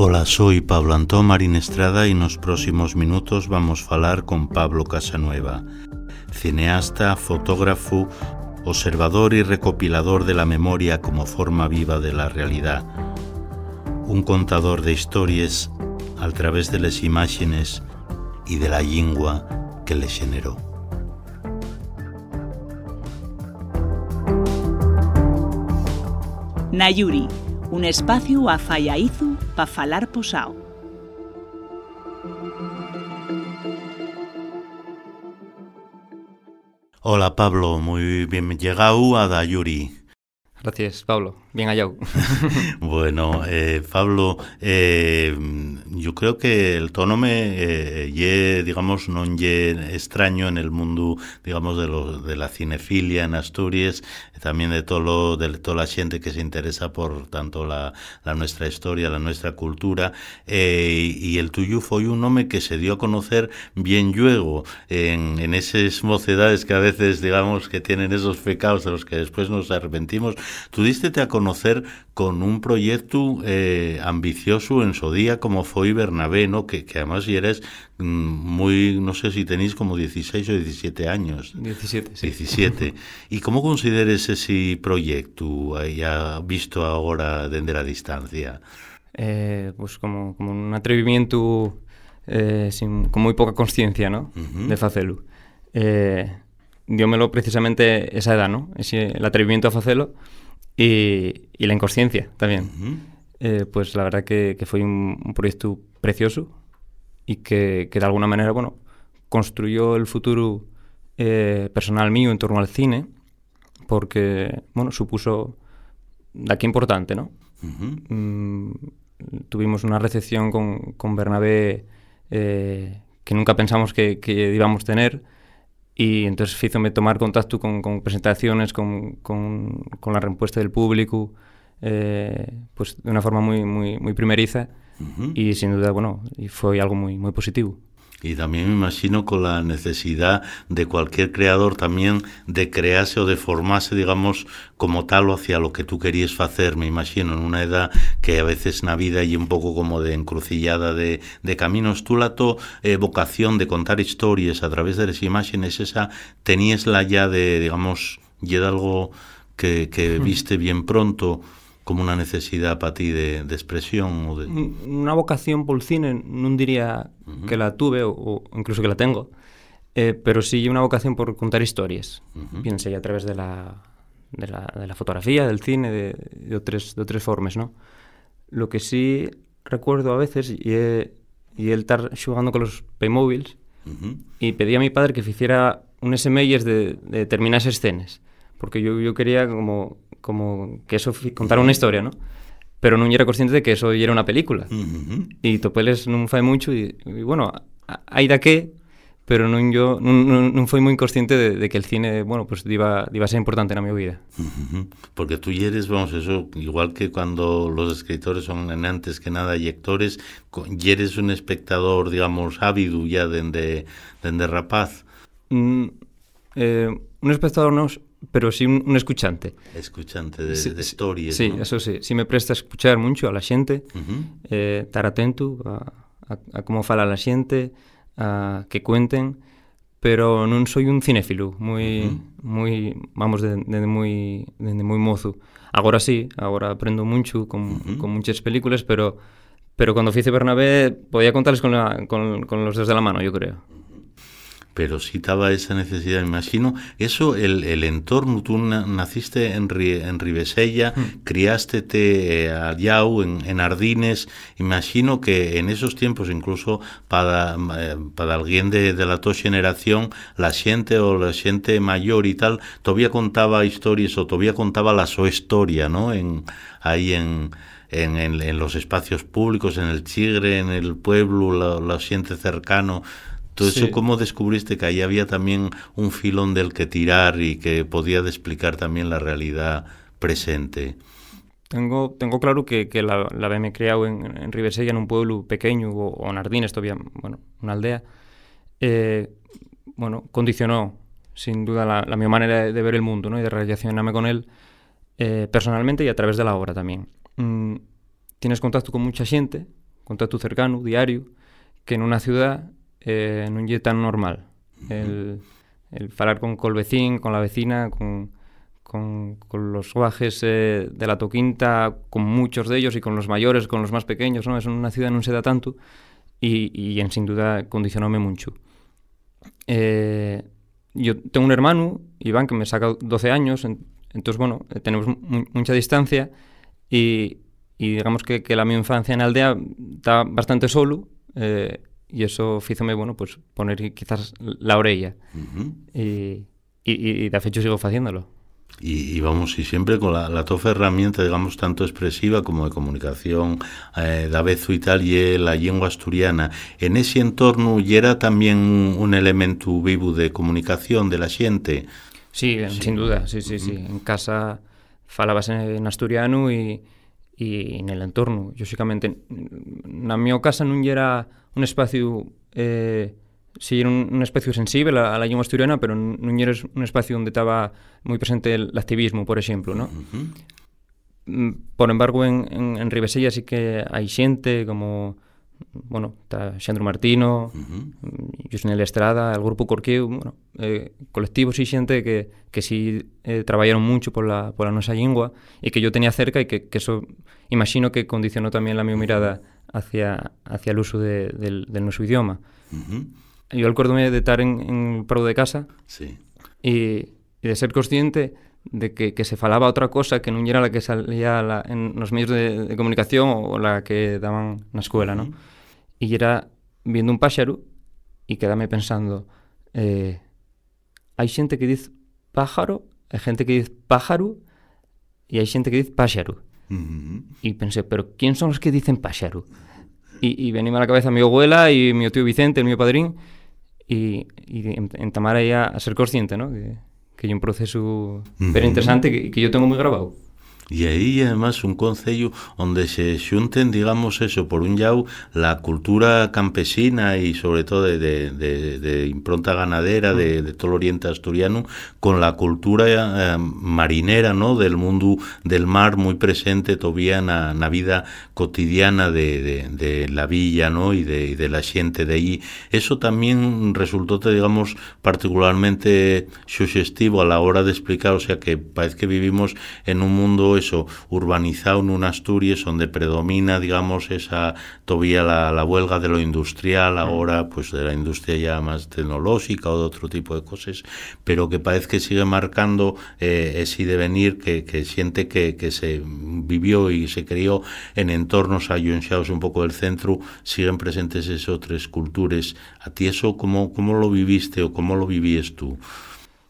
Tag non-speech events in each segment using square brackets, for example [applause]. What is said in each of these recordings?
Hola, soy Pablo Antón Marín Estrada y nos próximos minutos vamos a falar con Pablo Casanueva, cineasta, fotógrafo, observador y recopilador de la memoria como forma viva de la realidad, un contador de historias a través de las imágenes y de la lengua que le generó. Nayuri, un espacio a Fallaizu para falar posao. Hola Pablo, muy bien llegado a Dayuri. Gracias, Pablo. Bien hallado. [laughs] bueno, eh, Pablo, eh, yo creo que el tónome eh, ye, digamos, no ye extraño en el mundo, digamos, de, lo, de la cinefilia en Asturias, también de todo lo, de toda la gente que se interesa por tanto la, nuestra historia, la nuestra cultura, eh, y el tuyo fue un nombre que se dio a conocer bien luego, en, en esas mocedades que a veces, digamos, que tienen esos pecados de los que después nos arrepentimos. Tú diste a conocer con un proyecto eh, ambicioso en su día como fue Bernabé, ¿no? que, que además eres mm, muy, no sé si tenéis como 16 o 17 años. 17, sí. 17. [laughs] ¿Y cómo consideres ese proyecto, ya visto ahora desde la distancia? Eh, pues como, como un atrevimiento eh, sin, con muy poca conciencia, ¿no? Uh -huh. De facelo. Eh, diómelo precisamente esa edad, ¿no? Ese, el atrevimiento a facelo y, y la inconsciencia también. Uh -huh. eh, pues la verdad que, que fue un, un, proyecto precioso y que, que, de alguna manera, bueno, construyó el futuro eh, personal mío en torno al cine porque, bueno, supuso de aquí importante, ¿no? Uh -huh. mm, tuvimos una recepción con, con Bernabé eh, que nunca pensamos que, que íbamos a tener y entonces hízome tomar contacto con, con presentaciones, con, con, con, la respuesta del público, eh, pues de una forma muy, muy, muy primeriza uh -huh. y sin duda, bueno, y fue algo muy, muy positivo. Y también me imagino con la necesidad de cualquier creador también de crearse o de formarse, digamos, como tal o hacia lo que tú querías hacer, me imagino, en una edad que a veces en la vida hay un poco como de encrucillada de, de caminos. Tú la to, eh, vocación de contar historias a través de las imágenes, esa tenías la ya de, digamos, de algo que, que viste bien pronto, como una necesidad para ti de, de expresión? O de... Una vocación por el cine, no diría uh -huh. que la tuve o, o, incluso que la tengo, eh, pero sí una vocación por contar historias, uh -huh. a través de la, de la, de la fotografía, del cine, de, de, otras, de otras formas, ¿no? Lo que sí recuerdo a veces y, y el estar jugando con los Playmobiles uh -huh. y pedí a mi padre que hiciera un SMS de, de determinadas escenas, porque yo, yo quería como como que eso contara unha historia, ¿no? Pero non era consciente de que eso era unha película. Uh -huh. E topeles non fai mucho e, e bueno, hai da que, pero non yo non, non foi moi inconsciente de, de que el cine, bueno, pues iba, iba a ser importante na miña vida. Uh -huh. Porque tú eres, vamos, eso, igual que cuando los escritores son antes que nada lectores, eres un espectador, digamos, ávido ya dende, dende rapaz. Mm, eh, un espectador non, pero sí un, un escuchante. Escuchante de, sí, de stories, Sí, ¿no? eso sí. Sí me presta escuchar mucho a la xente, uh -huh. eh, estar atento a, a, a como fala a xente, a que cuenten, pero non soy un cinéfilo, moi, uh -huh. moi vamos, dende de, de moi, dende moi mozo. Agora sí, agora aprendo mucho con, uh -huh. con muchas películas, pero pero cuando fice Bernabé podía contarles con, la, con, con los dedos de la mano, yo creo. Uh -huh. Pero sí estaba esa necesidad, me imagino. Eso, el, el entorno, tú naciste en, en Ribesella, mm. criaste eh, allá en, en Ardines, imagino que en esos tiempos, incluso para, eh, para alguien de, de la tu generación, la gente o la gente mayor y tal, todavía contaba historias o todavía contaba la su historia, ¿no? En, ahí en... En, en, en, los espacios públicos, en el Chigre, en el pueblo, la, la gente cercano, sí. eso, ¿cómo descubriste que ahí había también un filón del que tirar y que podía explicar también la realidad presente? Tengo, tengo claro que, que la, la me criado en, en Ribersella, en un pueblo pequeño, o, o en Ardines todavía, bueno, una aldea, eh, bueno, condicionó sin duda la, la mi manera de, de, ver el mundo ¿no? y de relacionarme con él eh, personalmente y a través de la obra también. Mm, tienes contacto con mucha gente, contacto cercano, diario, que en una ciudad eh, non lle tan normal. El, el falar con col vecín, con la vecina, con, con, con los guajes eh, de la toquinta, con muchos de ellos y con los mayores, con los más pequeños, ¿no? Es una ciudad non se da tanto y, y en sin duda condicionóme mucho. Eh, yo tengo un hermano, Iván, que me saca 12 años, en, entonces, bueno, eh, tenemos mucha distancia y, y digamos que, que, la mi infancia en aldea está bastante solo eh, y eso fízome, bueno, pues poner quizás la orella. Uh -huh. y, y, y de hecho sigo haciéndolo. Y, y, vamos, y siempre con la, la tofa herramienta, digamos, tanto expresiva como de comunicación, eh, de Bezu y tal, y la lengua asturiana. En ese entorno, ¿y era también un, un elemento vivo de comunicación de la gente? Sí, sí, sin duda, sí, sí, sí. En casa falabas en asturiano y, e nel entorno. Xosicamente, na miña casa non era un espacio... Eh, si era un, un espacio sensible a, a la lingua asturiana, pero non era un espacio onde estaba moi presente el activismo, por exemplo, ¿no? Uh -huh. Mm, por embargo, en, en, en Ribesella sí que hai xente como bueno, está Xandro Martino, uh -huh. Estrada, el grupo Corqueu, bueno, eh, colectivos e xente que, que si eh, traballaron mucho por la, por la nosa lingua e que yo tenía cerca e que, que eso imagino que condicionó tamén la mi mirada hacia, hacia el uso de, del, del noso idioma. Uh -huh. Yo acuérdome de estar en, en el prado de casa sí. e, e de ser consciente de que, que se falaba outra cosa que non era la que salía la, en los medios de, de comunicación ou la que daban na escuela, uh -huh. ¿no? E era viendo un páxaro e quedame pensando eh, hai xente que diz pájaro, hai xente que diz pájaro e hai xente que diz páxaro. Uh -huh. E pensé, pero ¿quién son os que dicen páxaro? E, e venime a la cabeza mi abuela e mi tío Vicente, el mío padrín, e, e entamar aí a, a ser consciente, ¿no? Que, que é un proceso pero interesante que, que yo tengo moi grabado. Y ahí además un concello donde se junten, digamos eso, por un lado, la cultura campesina y sobre todo de, de, impronta ganadera de, todo el oriente asturiano, con la cultura eh, marinera, ¿no? Del mundo del mar muy presente todavía en la vida cotidiana de, de, la villa, ¿no? Y de, de la gente de allí. Eso también resultó, digamos, particularmente sugestivo a la hora de explicar, o sea, que parece que vivimos en un mundo eso, urbanizado en un Asturias donde predomina, digamos, esa todavía la, la huelga de lo industrial, ahora pues de la industria ya más tecnológica o de otro tipo de cosas, pero que parece que sigue marcando eh, ese devenir que, que siente que, que se vivió y se crió en entornos ayunchados un poco del centro, siguen presentes esas otras culturas. ¿A ti eso cómo, cómo lo viviste o cómo lo vivías tú?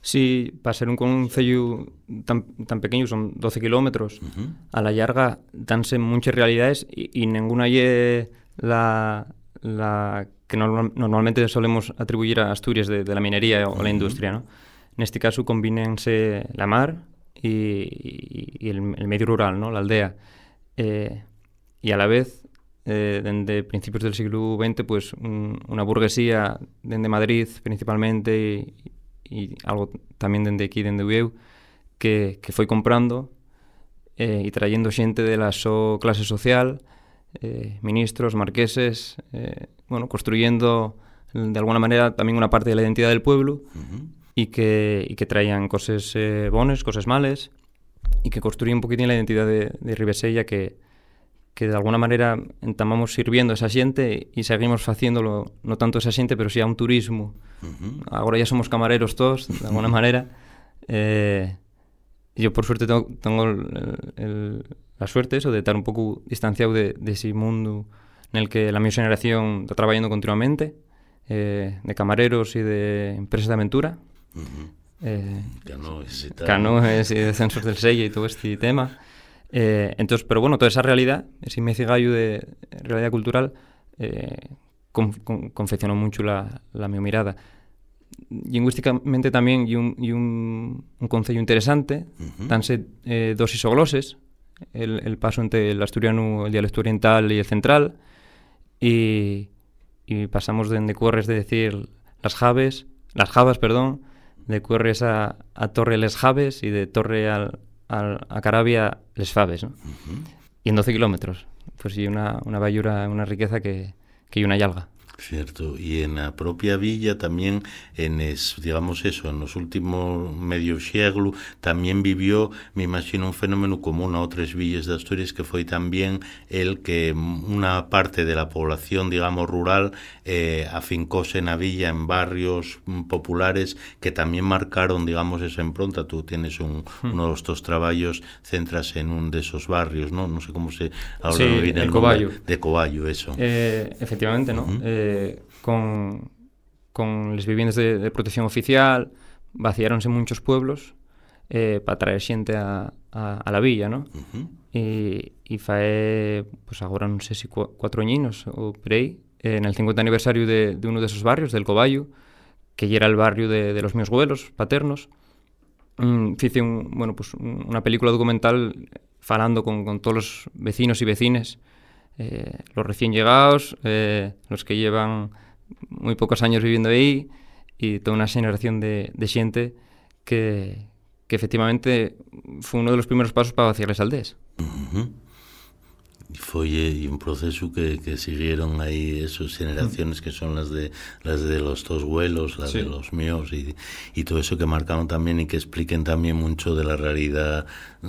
Sí, para ser un concello tan, tan pequeño, son 12 kilómetros, uh -huh. a la larga danse muchas realidades y, y ninguna es la, la que normal, normalmente solemos atribuir a Asturias de, de la minería o uh -huh. la industria. ¿no? En este caso combinense la mar y, y, y el, el, medio rural, ¿no? la aldea. Eh, y a la vez, eh, desde principios del siglo XX, pues un, una burguesía desde Madrid principalmente y, e algo tamén dende aquí, dende Ueu, que, que foi comprando eh, e trayendo xente de la so clase social, eh, ministros, marqueses, eh, bueno, construyendo de alguna manera tamén unha parte de la identidad del pueblo uh -huh. e que, e que traían cosas eh, bones, cosas males e que construían un poquitín la identidad de, de Ribesella que, que de alguna manera entamamos sirviendo a esa xente e seguimos facéndolo no tanto esa xente, pero si sí a un turismo. Uh -huh. Agora ya somos camareros todos, de alguna [laughs] manera. Eh, yo por suerte tengo, tengo el, el, la suerte eso de estar un pouco distanciado de, de ese mundo en el que la mi generación está trabajando continuamente, eh, de camareros y de empresas de aventura. Uh -huh. eh, canoes y tal. Canoes y descensos del sello y todo este tema. Eh, entonces, pero bueno, toda esa realidad, ese mecigallo de realidad cultural, eh, con, con, confeccionó mucho la, la mi mirada. Lingüísticamente tamén e un, e un, un concello interesante, uh -huh. danse eh, dos isogloses, el, el paso entre el asturiano, el dialecto oriental y el central, y, y pasamos de, de cuerres de decir las javes, las javas, perdón, de cuerres a, a torre les javes y de torre al, a, a Carabia les Faves, ¿no? Uh -huh. Y en 12 kilómetros. pues sí, una, una bayura, una riqueza que, que hay una yalga. Cierto, y en la propia villa también, en es, digamos eso, en los últimos medio siglo, también vivió, me imagino, un fenómeno común a otras villas de Asturias, que fue también el que una parte de la población, digamos, rural, eh, afincóse na villa en barrios mm, populares que tamén marcaron, digamos, esa impronta. Tú tienes un, mm. uno dos dos traballos centras en un desos barrios, non? Non sei sé como se ahora sí, viene el Coballo. De Coballo, eso. Eh, efectivamente, non? Uh -huh. eh, con con les viviendas de, de protección oficial, vaciáronse muchos pueblos eh, para traer xente a, a, a la villa, ¿no? Uh -huh. E, e fae, pues agora non sei se si cuatro añinos ou por aí, en el 50 aniversario de, uno de esos barrios, del Coballo, que ya era el barrio de, los mis abuelos paternos, mm, hice un, bueno, pues una película documental falando con, con todos los vecinos y vecines eh, los recién llegados, eh, los que llevan muy pocos años viviendo aí e toda unha generación de, de xente que, que efectivamente foi uno de los primeros pasos para vaciar as aldeas. Uh -huh. Fue un proceso que, que siguieron ahí esas generaciones que son las de las de los dos vuelos, las sí. de los míos y, y, todo eso que marcaron también y que expliquen también mucho de la realidad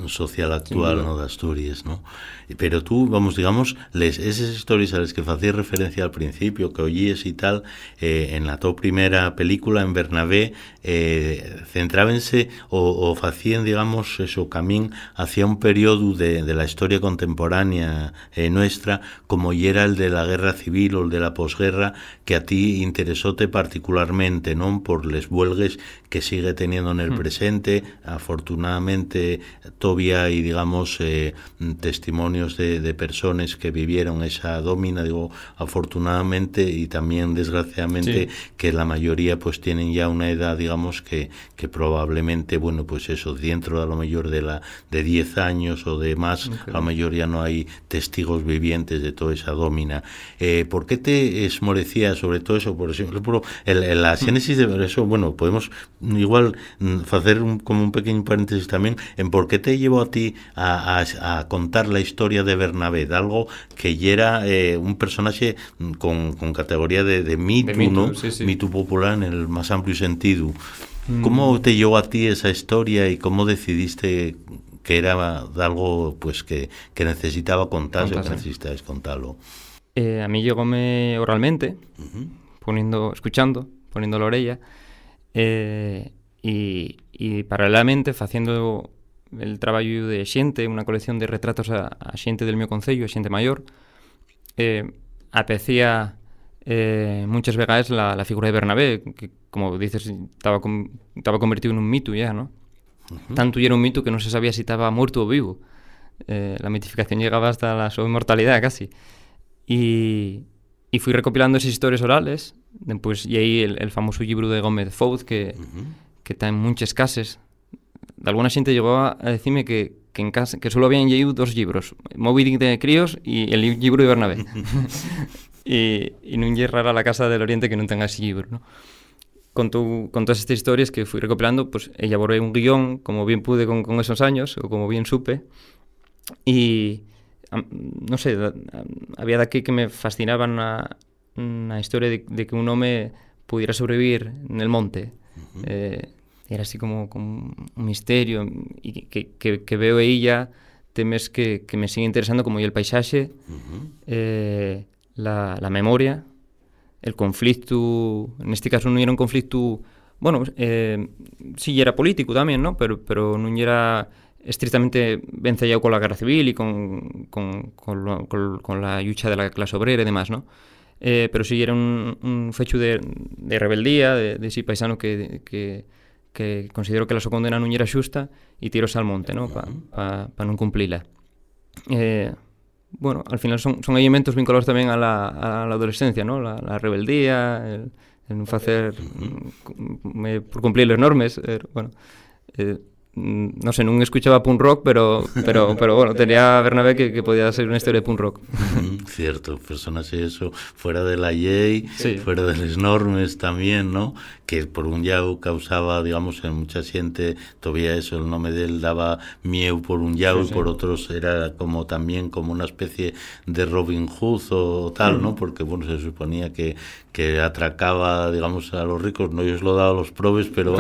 social actual sí, ¿no? de Asturias, ¿no? Pero tú, vamos, digamos, les, esas historias a las que hacías referencia al principio, que oíes y tal, eh, en la tu primera película, en Bernabé, eh, centrábense o, o hacían, digamos, eso, camín hacia un periodo de, de la historia contemporánea eh, nuestra, como y era el de la guerra civil o el de la posguerra, que a ti interesóte particularmente, ¿no? Por les huelgues que sigue teniendo en el hmm. presente, afortunadamente todavía hay, digamos, eh, testimonios de, de, personas que vivieron esa domina, digo, afortunadamente y también desgraciadamente sí. que la mayoría pues tienen ya una edad, digamos, que, que probablemente, bueno, pues eso, dentro a lo mejor de la de 10 años o de más, okay. a lo mejor ya no hay testigos vivientes de toda esa domina. Eh, ¿Por qué te esmorecía sobre todo eso? Por ejemplo, el, el, la génesis de eso, bueno, podemos igual hacer un, como un pequeño paréntesis también en por qué te llevó a ti a, a, a contar la historia de Bernabé, de algo que ya era eh, un personaje con, con categoría de, de mito, de ¿no? Sí, sí. Mito popular en el más amplio sentido. Mm. ¿Cómo te llevó a ti esa historia y cómo decidiste que era algo pues que, que necesitaba contarse, Contarse. que necesitáis contarlo? Eh, a mí llegóme oralmente, uh -huh. poniendo, escuchando, poniendo la orella, eh, y, y paralelamente facendo el traballo de xente, unha colección de retratos a, a xente del meu concello, a xente maior, eh, apecía eh, muchas veces la, la figura de Bernabé, que como dices, estaba, com, estaba convertido en un mito ya, ¿no? Uh -huh. Tanto era un mito que no se sabía si estaba muerto o vivo. Eh, la mitificación llegaba hasta la su inmortalidad casi. Y, y fui recopilando esas historias orales, después y ahí el, el famoso libro de Gómez Foud, que, uh -huh. que está en muchas casas, de alguna xente llegó a, a decirme que, que en casa que solo habían leído dos libros, Moby Dick de críos y el libro de Bernabé. [laughs] y, y non lle rara la casa del Oriente que non tenga ese libro, ¿no? Con, tu, con todas estas historias que fui recopilando, pues elaboré un guion como bien pude con, con esos años, o como bien supe, y no sé, había de aquí que me fascinaba na, na historia de, de que un home pudiera sobrevivir en el monte. Uh -huh. eh, era así como, como un misterio y que, que, que veo aí ya temes que, que me sigue interesando como el paisaxe, uh -huh. eh, la, la memoria, el conflicto, en este caso non era un conflicto, bueno, eh, sí era político tamén, ¿no? pero, pero non era estrictamente vencellado con la guerra civil y con, con, con, lo, con, con la lucha de la clase obrera y demás, ¿no? eh, pero sí era un, un fecho de, de rebeldía, de, de si paisano que, que, que considero que la súa condena non era xusta e tiros al monte, ¿no? para pa, pa non cumplila. Eh, bueno, al final son, son elementos vinculados tamén a la, a la adolescencia, ¿no? la, la rebeldía, el, el non facer mm, me, por cumplir as normes, eh, bueno, eh, non sei, non escuchaba punk rock, pero pero pero bueno, tenía Bernabé que, que podía ser unha historia de punk rock. Cierto, personas eso, fuera de la ley, fuera de las normas también, ¿no? Que por un lado causaba, digamos, en mucha gente, todavía eso, el nombre de él daba miedo por un lado y por otros era como también como una especie de Robin Hood o tal, ¿no? Porque, bueno, se suponía que, que atracaba, digamos, a los ricos, no ellos lo daba a los probes, pero,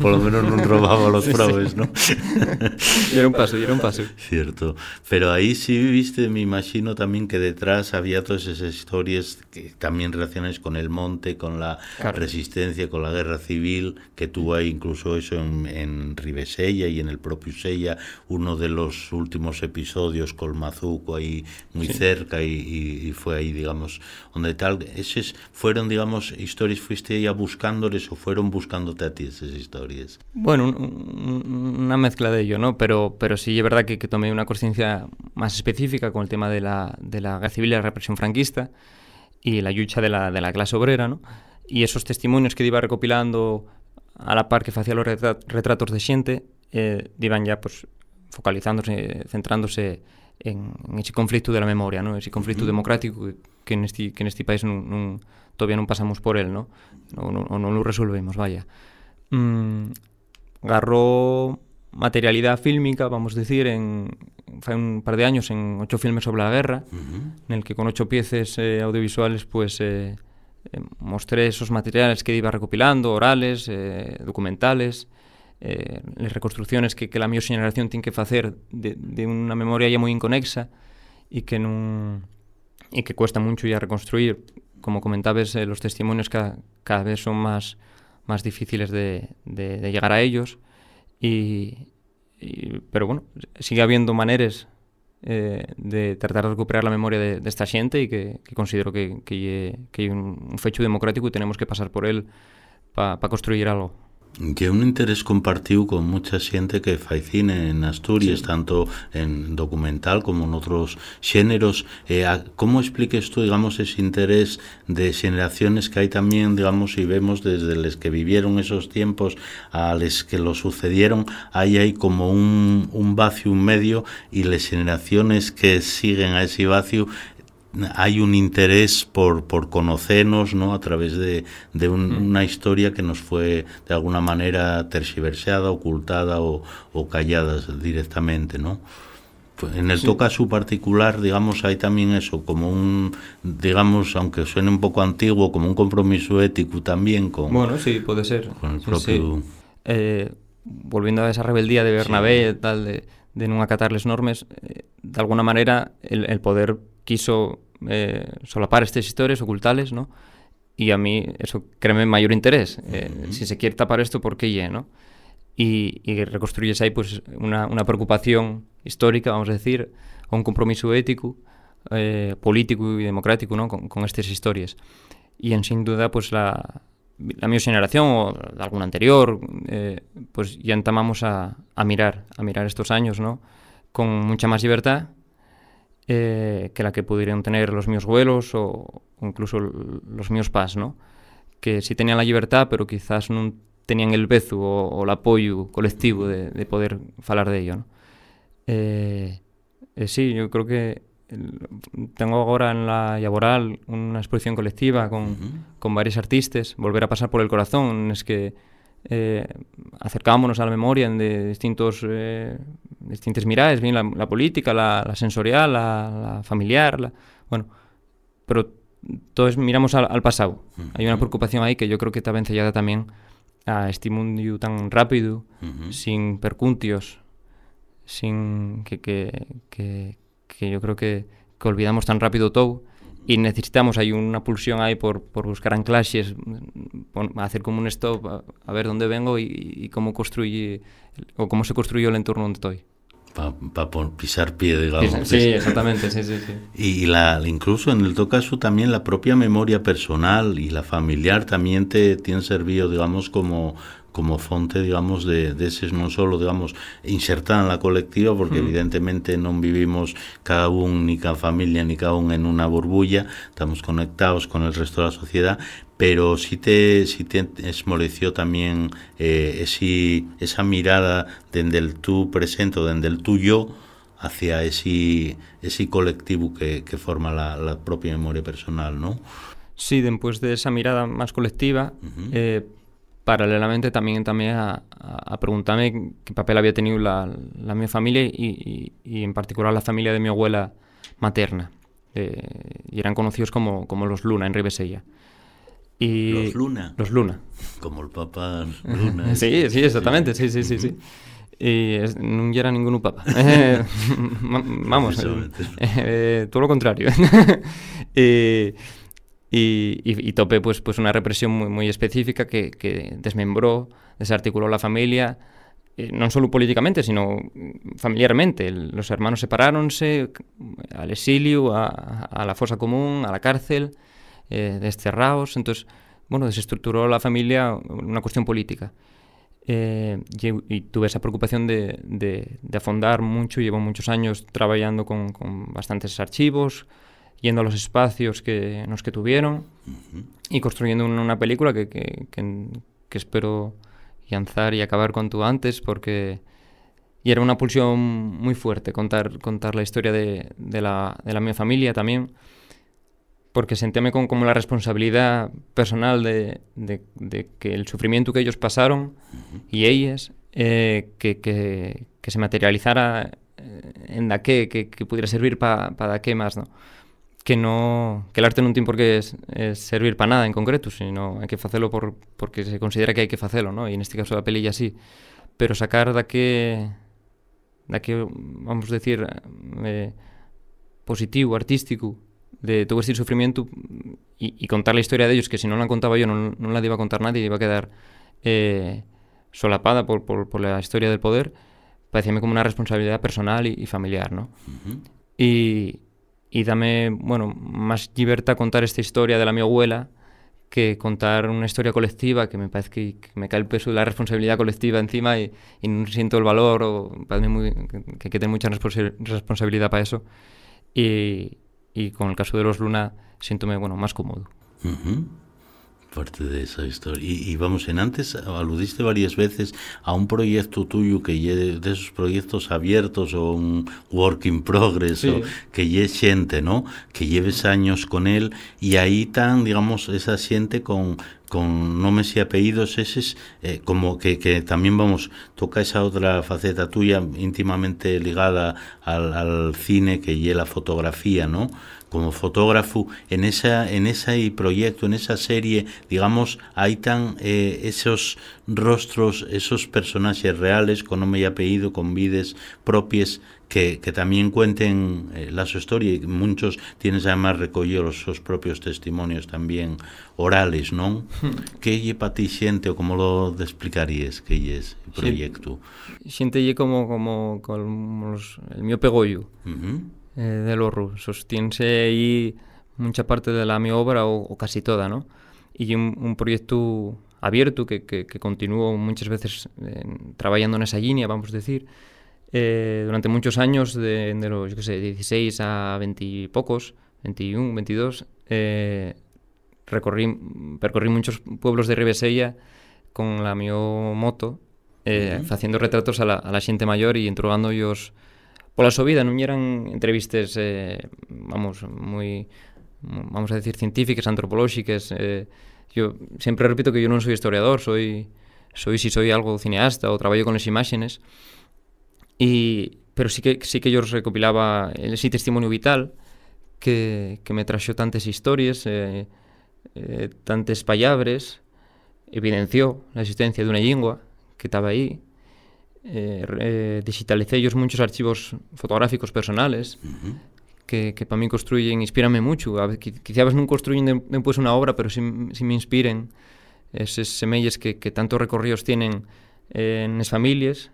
por lo menos no robaba a los [laughs] probes, ¿no? [laughs] y era un paso, y era un paso. [laughs] Cierto, pero ahí sí viste, me imagino también que detrás había todas esas historias que también relacionadas con el monte, con la resistencia, con la guerra civil, que tuvo ahí incluso eso en, en Ribesella y en el propio Sella, uno de los últimos episodios con Mazuco ahí muy cerca y, fue ahí, digamos, donde tal, esos fueron, digamos, historias, fuiste ya buscándoles o fueron buscándote a ti esas historias. Bueno, una mezcla de ello, ¿no? Pero, pero sí es verdad que, que tomé una conciencia más específica con el tema de la, de la guerra civil y la represión franquista y la lucha de la, de la clase obrera, ¿no? Y esos testimonios que iba recopilando a la par que hacía los retratos de xente, eh, iban ya pues focalizándose, centrándose en, en ese conflicto de la memoria, ¿no? ese conflicto democrático que, que neste, que neste país non, non, todavía non pasamos por él, ¿no? O non, non lo resolvemos, vaya. Mm, garró materialidad fílmica, vamos a decir, en fue un par de años en ocho filmes sobre la guerra, uh -huh. en el que con ocho piezas eh, audiovisuales pues eh, eh, mostré esos materiales que iba recopilando, orales, eh, documentales, las reconstrucciones que, que la mi generación tiene que hacer de, de una memoria ya muy inconexa y que non y que cuesta mucho ya reconstruir. Como comentabas, los testimonios cada, cada vez son más, más difíciles de, de, de llegar a ellos. Y, y, pero bueno, sigue habiendo maneras eh, de tratar de recuperar la memoria de, esta xente e que, considero que, que, hai un, un fecho democrático e tenemos que pasar por él para pa construir algo. Que un interés compartido con mucha xente que fai cine en Asturias, sí. tanto en documental como en outros xéneros. Eh, a, como expliques tú, digamos, ese interés de generaciones que hai tamén, digamos, e vemos desde les que vivieron esos tiempos a les que lo sucedieron, aí hai como un, un vacio, un medio, e les generaciones que siguen a ese vacio hay un interés por, por conocernos ¿no? a través de, de un, mm. una historia que nos fue de alguna manera tergiversada, ocultada o, o callada directamente. ¿no? Pues en el sí. caso particular, digamos, hay también eso, como un, digamos, aunque suene un poco antiguo, como un compromiso ético también con... Bueno, sí, puede ser. Con el propio... Sí. Eh, volviendo a esa rebeldía de Bernabé, sí. tal, de, de non acatar les normes, eh, de alguna manera el, el poder quiso eh, solapar estas historias, ocultales, ¿no? Y a mí eso créeme mayor interés. Eh, uh -huh. Si se quiere tapar esto, ¿por qué ya, no? Y, y reconstruyes ahí pues una, una preocupación histórica, vamos a decir, o un compromiso ético, eh, político y democrático, ¿no? Con, con estas historias. Y en sin duda, pues la, la mi generación o alguna anterior, eh, pues ya entamamos a, a mirar, a mirar estos años, ¿no? Con mucha más libertad eh, que la que pudieran tener los míos vuelos o, incluso los míos pas, ¿no? Que sí tenían la libertad, pero quizás non tenían el bezo o, o el apoyo colectivo de, de poder falar de ello, ¿no? Eh, eh, sí, yo creo que tengo ahora en la Laboral una exposición colectiva con, uh -huh. con varios artistas, volver a pasar por el corazón, es que eh, acercámonos a la memoria de distintos eh, distintas miradas, bien la, la política, la, la sensorial, la, la familiar, la, bueno, pero todos miramos al, al pasado. Uh -huh. Hay una preocupación ahí que yo creo que está vencellada también a este mundo tan rápido, uh -huh. sin percuntios, sin que, que, que, que yo creo que, que olvidamos tan rápido todo y necesitamos hay una pulsión ahí por, por buscar anclajes, hacer como un stop, a, a ver dónde vengo y, y, cómo construye o cómo se construyó el entorno donde estoy. Para pa pisar pie, digamos. Sí, exactamente, sí, sí, sí. Y la, incluso en el todo caso también la propia memoria personal y la familiar también te tienen servido, digamos, como como fonte, digamos, de, de ese non solo, digamos, insertada en la colectiva, porque mm. evidentemente non vivimos cada un, ni cada familia, ni cada un en una burbulla, estamos conectados con el resto de la sociedad, pero sí te, sí te esmoreció también eh, esi, esa mirada desde el tú presente, desde el tú yo, hacia ese, ese colectivo que, que forma la, la, propia memoria personal, ¿no? Sí, después de esa mirada más colectiva, uh -huh. eh, paralelamente también, también a, a, preguntarme qué papel había tenido la, la mi familia y, y, y, en particular la familia de mi abuela materna. Eh, y eran conocidos como, como los Luna en Ribesella. Y los Luna. Los Luna. Como el Papa [laughs] Luna. sí, sí, exactamente, sí, sí, sí, sí. Y es, no era ningún papa. [laughs] Vamos, eh, eh, todo lo contrario. [laughs] y, y, y, topé pues, pues una represión muy, muy específica que, que desmembró, desarticuló la familia, eh, non só políticamente, sino familiarmente. Los hermanos separáronse al exilio, a, a la fosa común, a la cárcel, eh, desterrados. Entonces, bueno, desestructuró la familia una cuestión política. Eh, y, y, tuve esa preocupación de, de, de, afondar mucho. Llevo muchos años trabajando con, con bastantes archivos, yendo a los espacios que, en los que tuvieron uh -huh. y construyendo una película que, que, que, espero lanzar y acabar cuanto antes porque y era una pulsión muy fuerte contar, contar la historia de, de, la, de la mi familia también porque sentíame con, como la responsabilidad personal de, de, de, que el sufrimiento que ellos pasaron uh -huh. y ellas eh, que, que, que, se materializara en da que, que, pudiera servir para pa da que más, ¿no? que no que el arte non ten por que es, es servir para nada en concreto, sino hai que facelo por, porque se considera que hai que facelo, ¿no? E neste caso a pelilla así. Pero sacar da que da que, vamos decir, eh, positivo, artístico, de todo este sufrimiento e, e contar la historia de ellos, que si non la contaba yo non, non la iba a contar nadie, iba a quedar eh, solapada por, por, por la historia del poder, parecíame como una responsabilidad personal y, y familiar, ¿no? Uh -huh. Y, y dame, bueno, más libertad contar esta historia de la mi abuela que contar una historia colectiva que me parece que, que me cae el peso de la responsabilidad colectiva encima y, y no siento el valor o parece muy, que, que hay que tener mucha responsabilidad para eso y, y con el caso de los Luna siéntome, bueno, más cómodo. Uh -huh parte de esa historia. Y, y, vamos, en antes aludiste varias veces a un proyecto tuyo que de esos proyectos abiertos o un work in progress, sí. o que lle xente, ¿no? Que lleves años con él y ahí tan, digamos, esa xente con con nombres y apellidos eses eh, como que, que también vamos toca esa otra faceta tuya íntimamente ligada al, cine que y la fotografía no como fotógrafo en esa en ese proyecto en esa serie digamos hay tan eh, esos rostros esos personajes reales con nombre y apellido con vides propias que, que también cuenten eh, la su historia y muchos tienes además recogido los sus propios testimonios también orales ¿no? Hmm. ¿qué lle para ti siente o cómo lo explicarías que es el proyecto? siente lle como, como, como los, el mío pegollo uh -huh eh, del horror. Sostiense ahí mucha parte de la mi obra o, o casi toda, ¿no? Y un, un proyecto abierto que, que, que continúo muchas veces eh, trabajando en esa línea, vamos a decir, eh, durante muchos años, de, de los, yo qué sé, 16 a 20 y pocos, 21, 22, eh, recorrí, percorrí muchos pueblos de Ribesella con la mi moto, eh, uh -huh. haciendo retratos a la, a la xente mayor e interrogando ellos pola súa vida non eran entrevistas eh, vamos, moi vamos a decir científicas, antropolóxicas eh, yo sempre repito que yo non soy historiador soy, soy si soy algo cineasta ou traballo con as imágenes y, pero sí que, sí que yo recopilaba ese testimonio vital que, que me traxo tantas historias eh, eh, tantes pallabres evidenció la existencia dunha lingua que estaba aí eh, eh, digitalicé ellos muchos archivos fotográficos personales uh -huh. que, que para mí construyen, inspírame mucho. A quizás no construyen después una obra, pero sí, sí me inspiren esos semelles que, que tantos recorridos tienen eh, en las familias,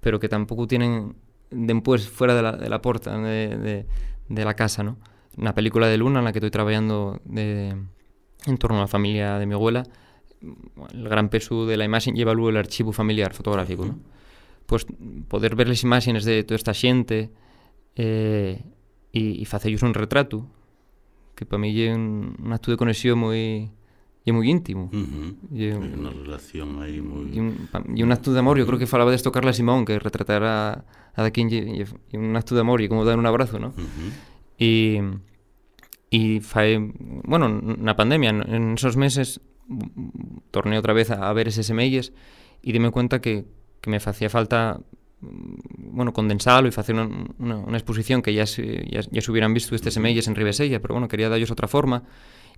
pero que tampoco tienen después fuera de la, de la puerta de, de, de la casa, ¿no? Una película de Luna en la que estoy trabajando de, en torno a la familia de mi abuela, el gran peso de la imagen lleva luego el archivo familiar fotográfico, ¿no? pues, poder ver as imaxes de toda esta xente eh, e, e facellos un retrato que para mí é un, un acto de conexión moi, é moi íntimo. Uh -huh. E unha relación aí moi... E un, e un acto de amor, eu creo que falaba desto Carla Simón, que retratar a, de quen e, e un acto de amor e como dar un abrazo, ¿no? Uh -huh. E, e fai, bueno, na pandemia, en esos meses, tornei outra vez a, a ver eses semelles e dime cuenta que, que me facía falta Mm, bueno, condensalo y hacer una, una, una, exposición que ya se, ya, ya se hubieran visto estes semelles en Ribesella, pero bueno, quería darles otra forma,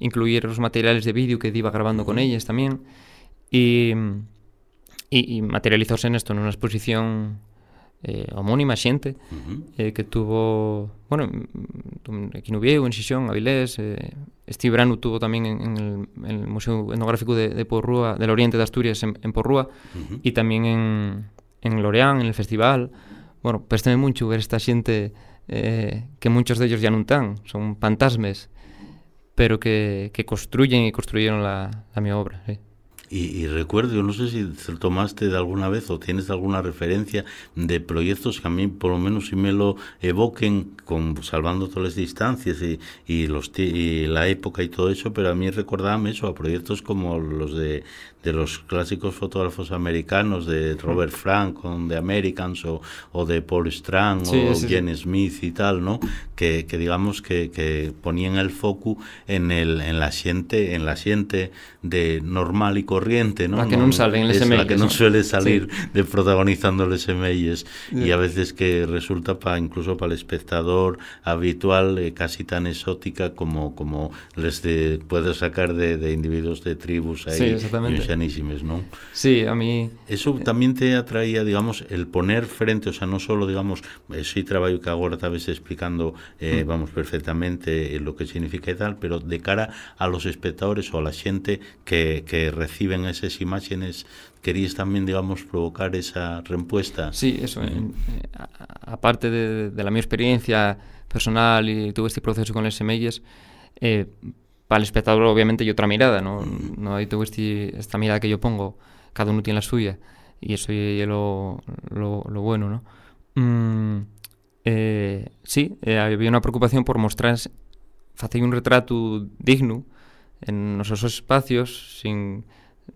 incluir los materiales de vídeo que iba grabando con ellas también, y, y, y materializarse en esto, en una exposición eh, homónima, xente, uh -huh. eh, que tuvo, bueno, aquí en Ubieu, en Xixón, Avilés, eh, Steve Branu tuvo tamén en, en, el, en el Museo Etnográfico de, de Porrúa, del Oriente de Asturias en, en Porrúa, uh -huh. e tamén en, en Loreán, en el festival. Bueno, préstame mucho ver esta xente eh, que muchos de ellos ya non tan, son fantasmas, pero que, que construyen y construyeron la, la mi obra. Sí. Y, y, recuerdo, yo no sé si tomaste de alguna vez o tienes alguna referencia de proyectos que a mí por lo menos si me lo evoquen, con, salvando todas las distancias y, y, los, y la época y todo eso, pero a mí recordábame eso, a proyectos como los de, de los clásicos fotógrafos americanos, de Robert Frank, The Americans, o, o de Paul Strand, sí, o sí, Jen sí. Smith y tal, ¿no? Que, que digamos que, que ponían el foco en, el, en la xente, en la xente de normal y corriente, ¿no? La que no, non sale en es la que non suele salir sí. de protagonizando les sí. y a veces que resulta pa, incluso para el espectador habitual eh, casi tan exótica como como les de, puede sacar de, de individuos de tribus ahí sí, exactamente ¿no? Sí, a mí... Eso también te atraía, digamos, el poner frente, o sea, no solo, digamos, ese trabajo que ahora vez explicando, eh, mm. vamos, perfectamente lo que significa y tal, pero de cara a los espectadores o a la gente que, que reciben esas imágenes, querías también, digamos, provocar esa respuesta. Sí, eso. Eh, aparte de, de, la mi experiencia personal y todo este proceso con las semillas, eh, para el espectador obviamente hay otra mirada, ¿no? No hay todo este, esta mirada que yo pongo, cada uno tiene la suya, y eso es lo, lo, lo, bueno, ¿no? Mm, eh, sí, eh, había una preocupación por mostrar, hacer un retrato digno en nosos espacios, sin,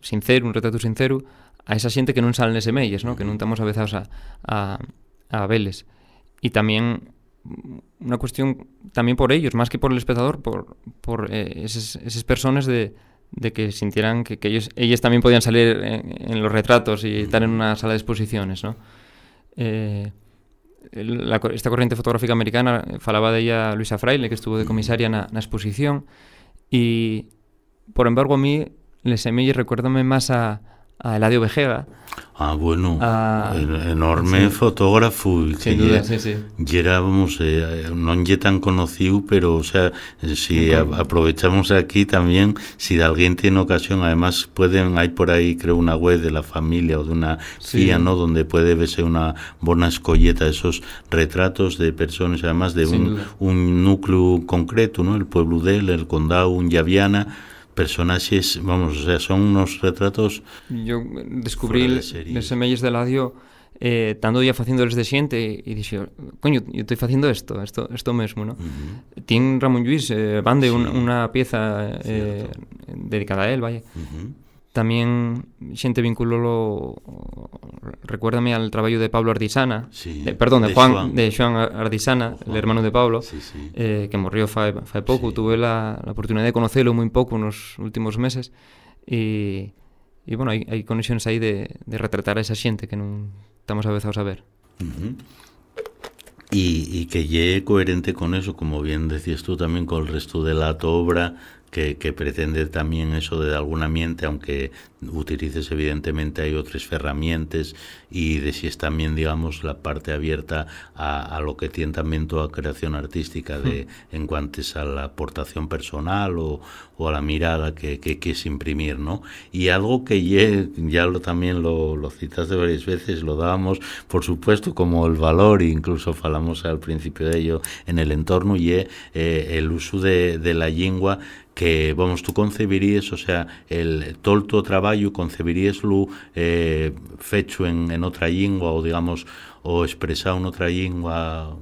sincero, un retrato sincero, a esa xente que non salen ese melles, ¿no? que non estamos avezados a, a, a veles. E tamén una cuestión también por ellos, más que por el espectador, por, por eh, esas, esas, personas de, de que sintieran que, que, ellos, ellas también podían salir en, en, los retratos y estar en una sala de exposiciones, ¿no? Eh, la, esta corriente fotográfica americana falaba de ella Luisa Fraile, que estuvo de comisaria na, na exposición, y por embargo a mí les semilles recuérdame más a, a Eladio Vejega. Ah, bueno, ah, enorme sí. fotógrafo. Sin duda, sí, sí. Y era, vamos, eh, non lle tan conocido, pero, o sea, si a, aprovechamos aquí también, si de alguien tiene ocasión, además pueden, hay por ahí, creo, una web de la familia o de una sí. fía, ¿no?, donde puede verse una buena escolleta de esos retratos de personas, además de un, un, núcleo concreto, ¿no?, el pueblo de él, el condado, un Llaviana, personajes, vamos, o sea, son unos retratos Yo descubrí de semelles de Ladio eh, tanto día facéndoles de xente e dixo, coño, eu estou facendo isto, isto, isto mesmo, no? Uh -huh. Ramón Lluís, eh, van de sí. un, unha pieza eh, dedicada a él, vaya. Uh -huh. Tamén xente vinculolo recuérdame al traballo de Pablo Ardisana, sí, de, perdón, de, de Juan, Juan de Joan Ardisana, Juan. el hermano de Pablo, sí, sí. Eh, que morrió fai, fai pouco, sí. tuve la, la oportunidad de conocelo moi pouco nos últimos meses e, e bueno, hai, hai conexións aí de, de retratar a esa xente que non estamos avezados a ver. Uh -huh. Y, y que llegue coherente con eso, como bien decías tú también, con el resto de la obra, que, que, pretende también eso de alguna miente, aunque utilices evidentemente hay otras herramientas y de si es también digamos la parte abierta a, a lo que tiene también toda creación artística de hmm. en cuanto a la aportación personal o, o a la mirada que, que quieres imprimir, ¿no? Y algo que ya, ya lo, también lo, lo citaste varias veces, lo dábamos por supuesto como el valor, incluso falamos al principio de ello en el entorno y eh, el uso de, de la lengua que, vamos, tú concebirías, o sea, el tolto traballo concebiríaslo eh, fecho en, en outra lingua ou, digamos, o expresado en outra lingua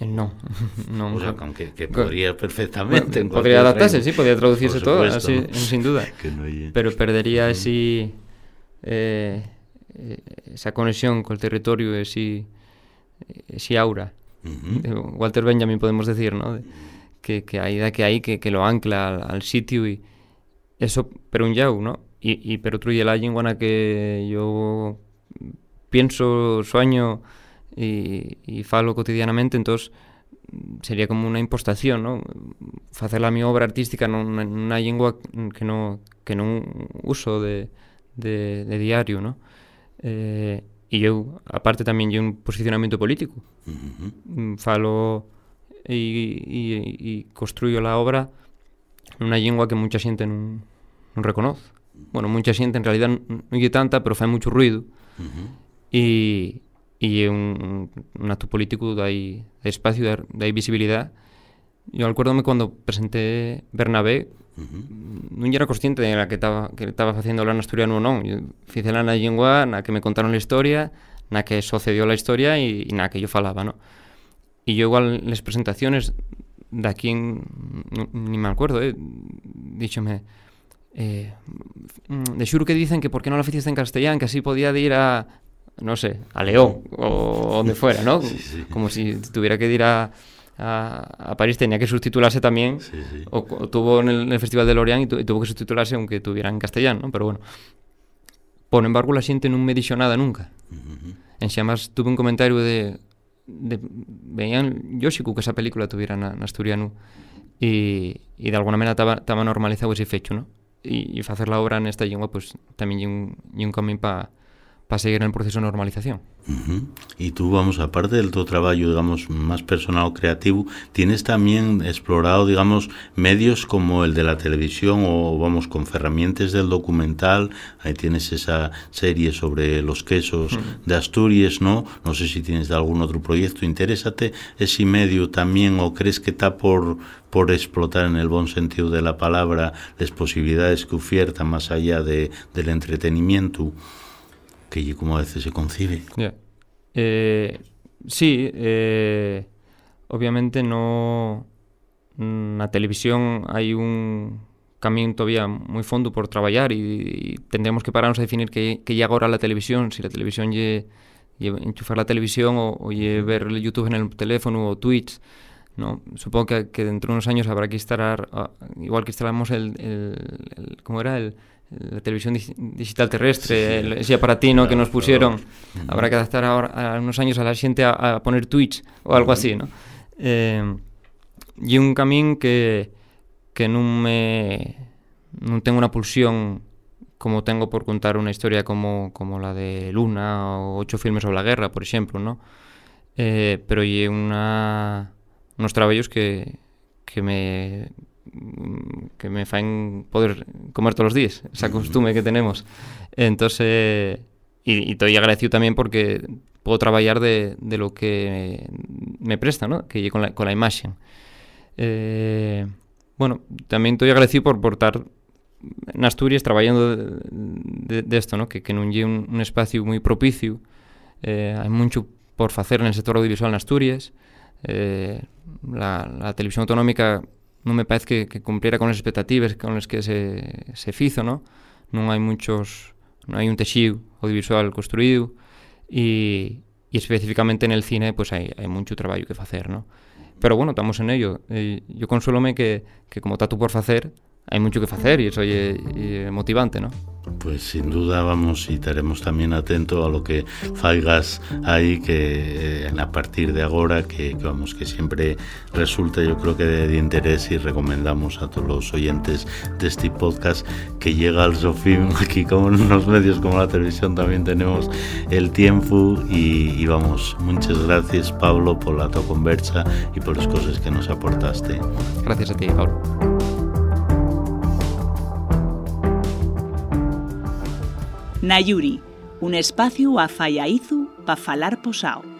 non. non. O sea, con que, que podría perfectamente bueno, Podría adaptarse, sí, podría traducirse todo, así, ¿no? sin duda. [laughs] no hay... Pero perdería así eh, esa conexión col territorio e ese, ese aura. Uh -huh. Walter Benjamin podemos decir, ¿no? Que, que hay da que hay que, que lo ancla al, al sitio y eso per un llau, ¿no? Y, y per outro la lengua na que yo pienso, sueño y, y falo cotidianamente, entonces sería como unha impostación, ¿no? Facer a mi obra artística nunha lingua que non que non uso de, de, de diario, ¿no? Eh, e eu, aparte, tamén lle un posicionamento político. Uh -huh. Falo e, e, e construyo a obra nunha lingua que mucha xente non, non reconoce. Bueno, mucha xente en realidad non lle tanta, pero fai mucho ruido. Uh -huh. E, e é un, un acto político dai, dai espacio, dai, dai visibilidade. Eu acuérdome cando presenté Bernabé, Uh -huh. non era consciente de la que estaba que estaba facendo lá en asturiano ou non. Ficela na lingua na que me contaron a historia, na que sucedió la historia e, e na que yo falaba, ¿no? E yo igual les presentaciones de aquí en, no, ni me acuerdo, eh, díxome eh, de xuro que dicen que por qué non la ficiste en castellán, que así podía de ir a no sé, a León o donde fuera, ¿no? Sí, sí. Como si tuviera que ir a a, a París tenía que subtitularse también, sí. O, o, tuvo en el, en el, Festival de Lorient y, tu, y, tuvo que subtitularse aunque tuviera en castellano, ¿no? pero bueno. Por embargo, la xente non me dixo nada nunca. Uh -huh. En tuve un comentario de, de veían lógico que esa película tuviera na, na asturiano e, e de alguna maneira estaba normalizado ese fecho, ¿no? E, e facer la obra nesta lingua, pues, tamén é un, un camín para para seguir en el proceso de normalización. Uh -huh. Y tú, vamos, aparte del tu trabajo, digamos, más personal o creativo, tienes también explorado, digamos, medios como el de la televisión o, vamos, con ferramientas del documental, ahí tienes esa serie sobre los quesos uh -huh. de Asturias, ¿no? No sé si tienes algún otro proyecto, interésate ese medio también o crees que está por, por explotar en el buen sentido de la palabra las posibilidades que oferta más allá de, del entretenimiento que como a veces se concibe. Yeah. Eh, sí, eh, obviamente no na televisión hai un camino todavía moi fondo por traballar e, e tendremos que pararnos a definir que, que lle agora la televisión, si la televisión lle, lle enchufar la televisión o, o lle ver YouTube en el teléfono o Twitch, ¿no? Supongo que, que dentro de unos años habrá que instalar, igual que instalamos el, el, el ¿cómo era? El, la televisión digital terrestre, sí, sí. ese aparatino claro, que nos pusieron, claro. habrá que adaptar ahora a unos años a la xente a, a poner Twitch ou algo así, ¿no? Eh, e un camín que que non me non tengo unha pulsión como tengo por contar unha historia como, como la de Luna ou ocho filmes sobre a guerra, por exemplo, ¿no? Eh, pero é unha unos traballos que, que me que me faen poder comer todos los días, esa costumbre que tenemos. Entonces, y, y estoy agradecido también porque puedo trabajar de, de lo que me presta, ¿no? Que con la, con la imagen. Eh, bueno, también estoy agradecido por, por estar en Asturias traballando de, de, de esto, ¿no? Que, que non lle un, un espacio moi propicio. Eh, hai mucho por facer en el sector audiovisual en Asturias. Eh, la, la televisión autonómica non me parece que, que cumpliera con as expectativas con as que se, se fizo, ¿no? non hai muchos non hai un texido audiovisual construído e, e especificamente en el cine pues hai, hai mucho traballo que facer, ¿no? Pero bueno, estamos en ello. E, yo consuélome que, que como está tú por facer, hai mucho que facer e iso é, é motivante, ¿no? Pues sin duda vamos y estaremos también atentos a lo que faigas ahí que eh, a partir de ahora que, vamos que siempre resulta yo creo que de, interés y recomendamos a todos los oyentes de este podcast que llega al Sofim. [laughs] Aquí como en unos medios como la televisión también tenemos el tiempo y, y vamos. Muchas gracias Pablo por la tu conversa y por las cosas que nos aportaste. Gracias a ti Pablo Nayuri, un espacio a Fallaizu para falar posao.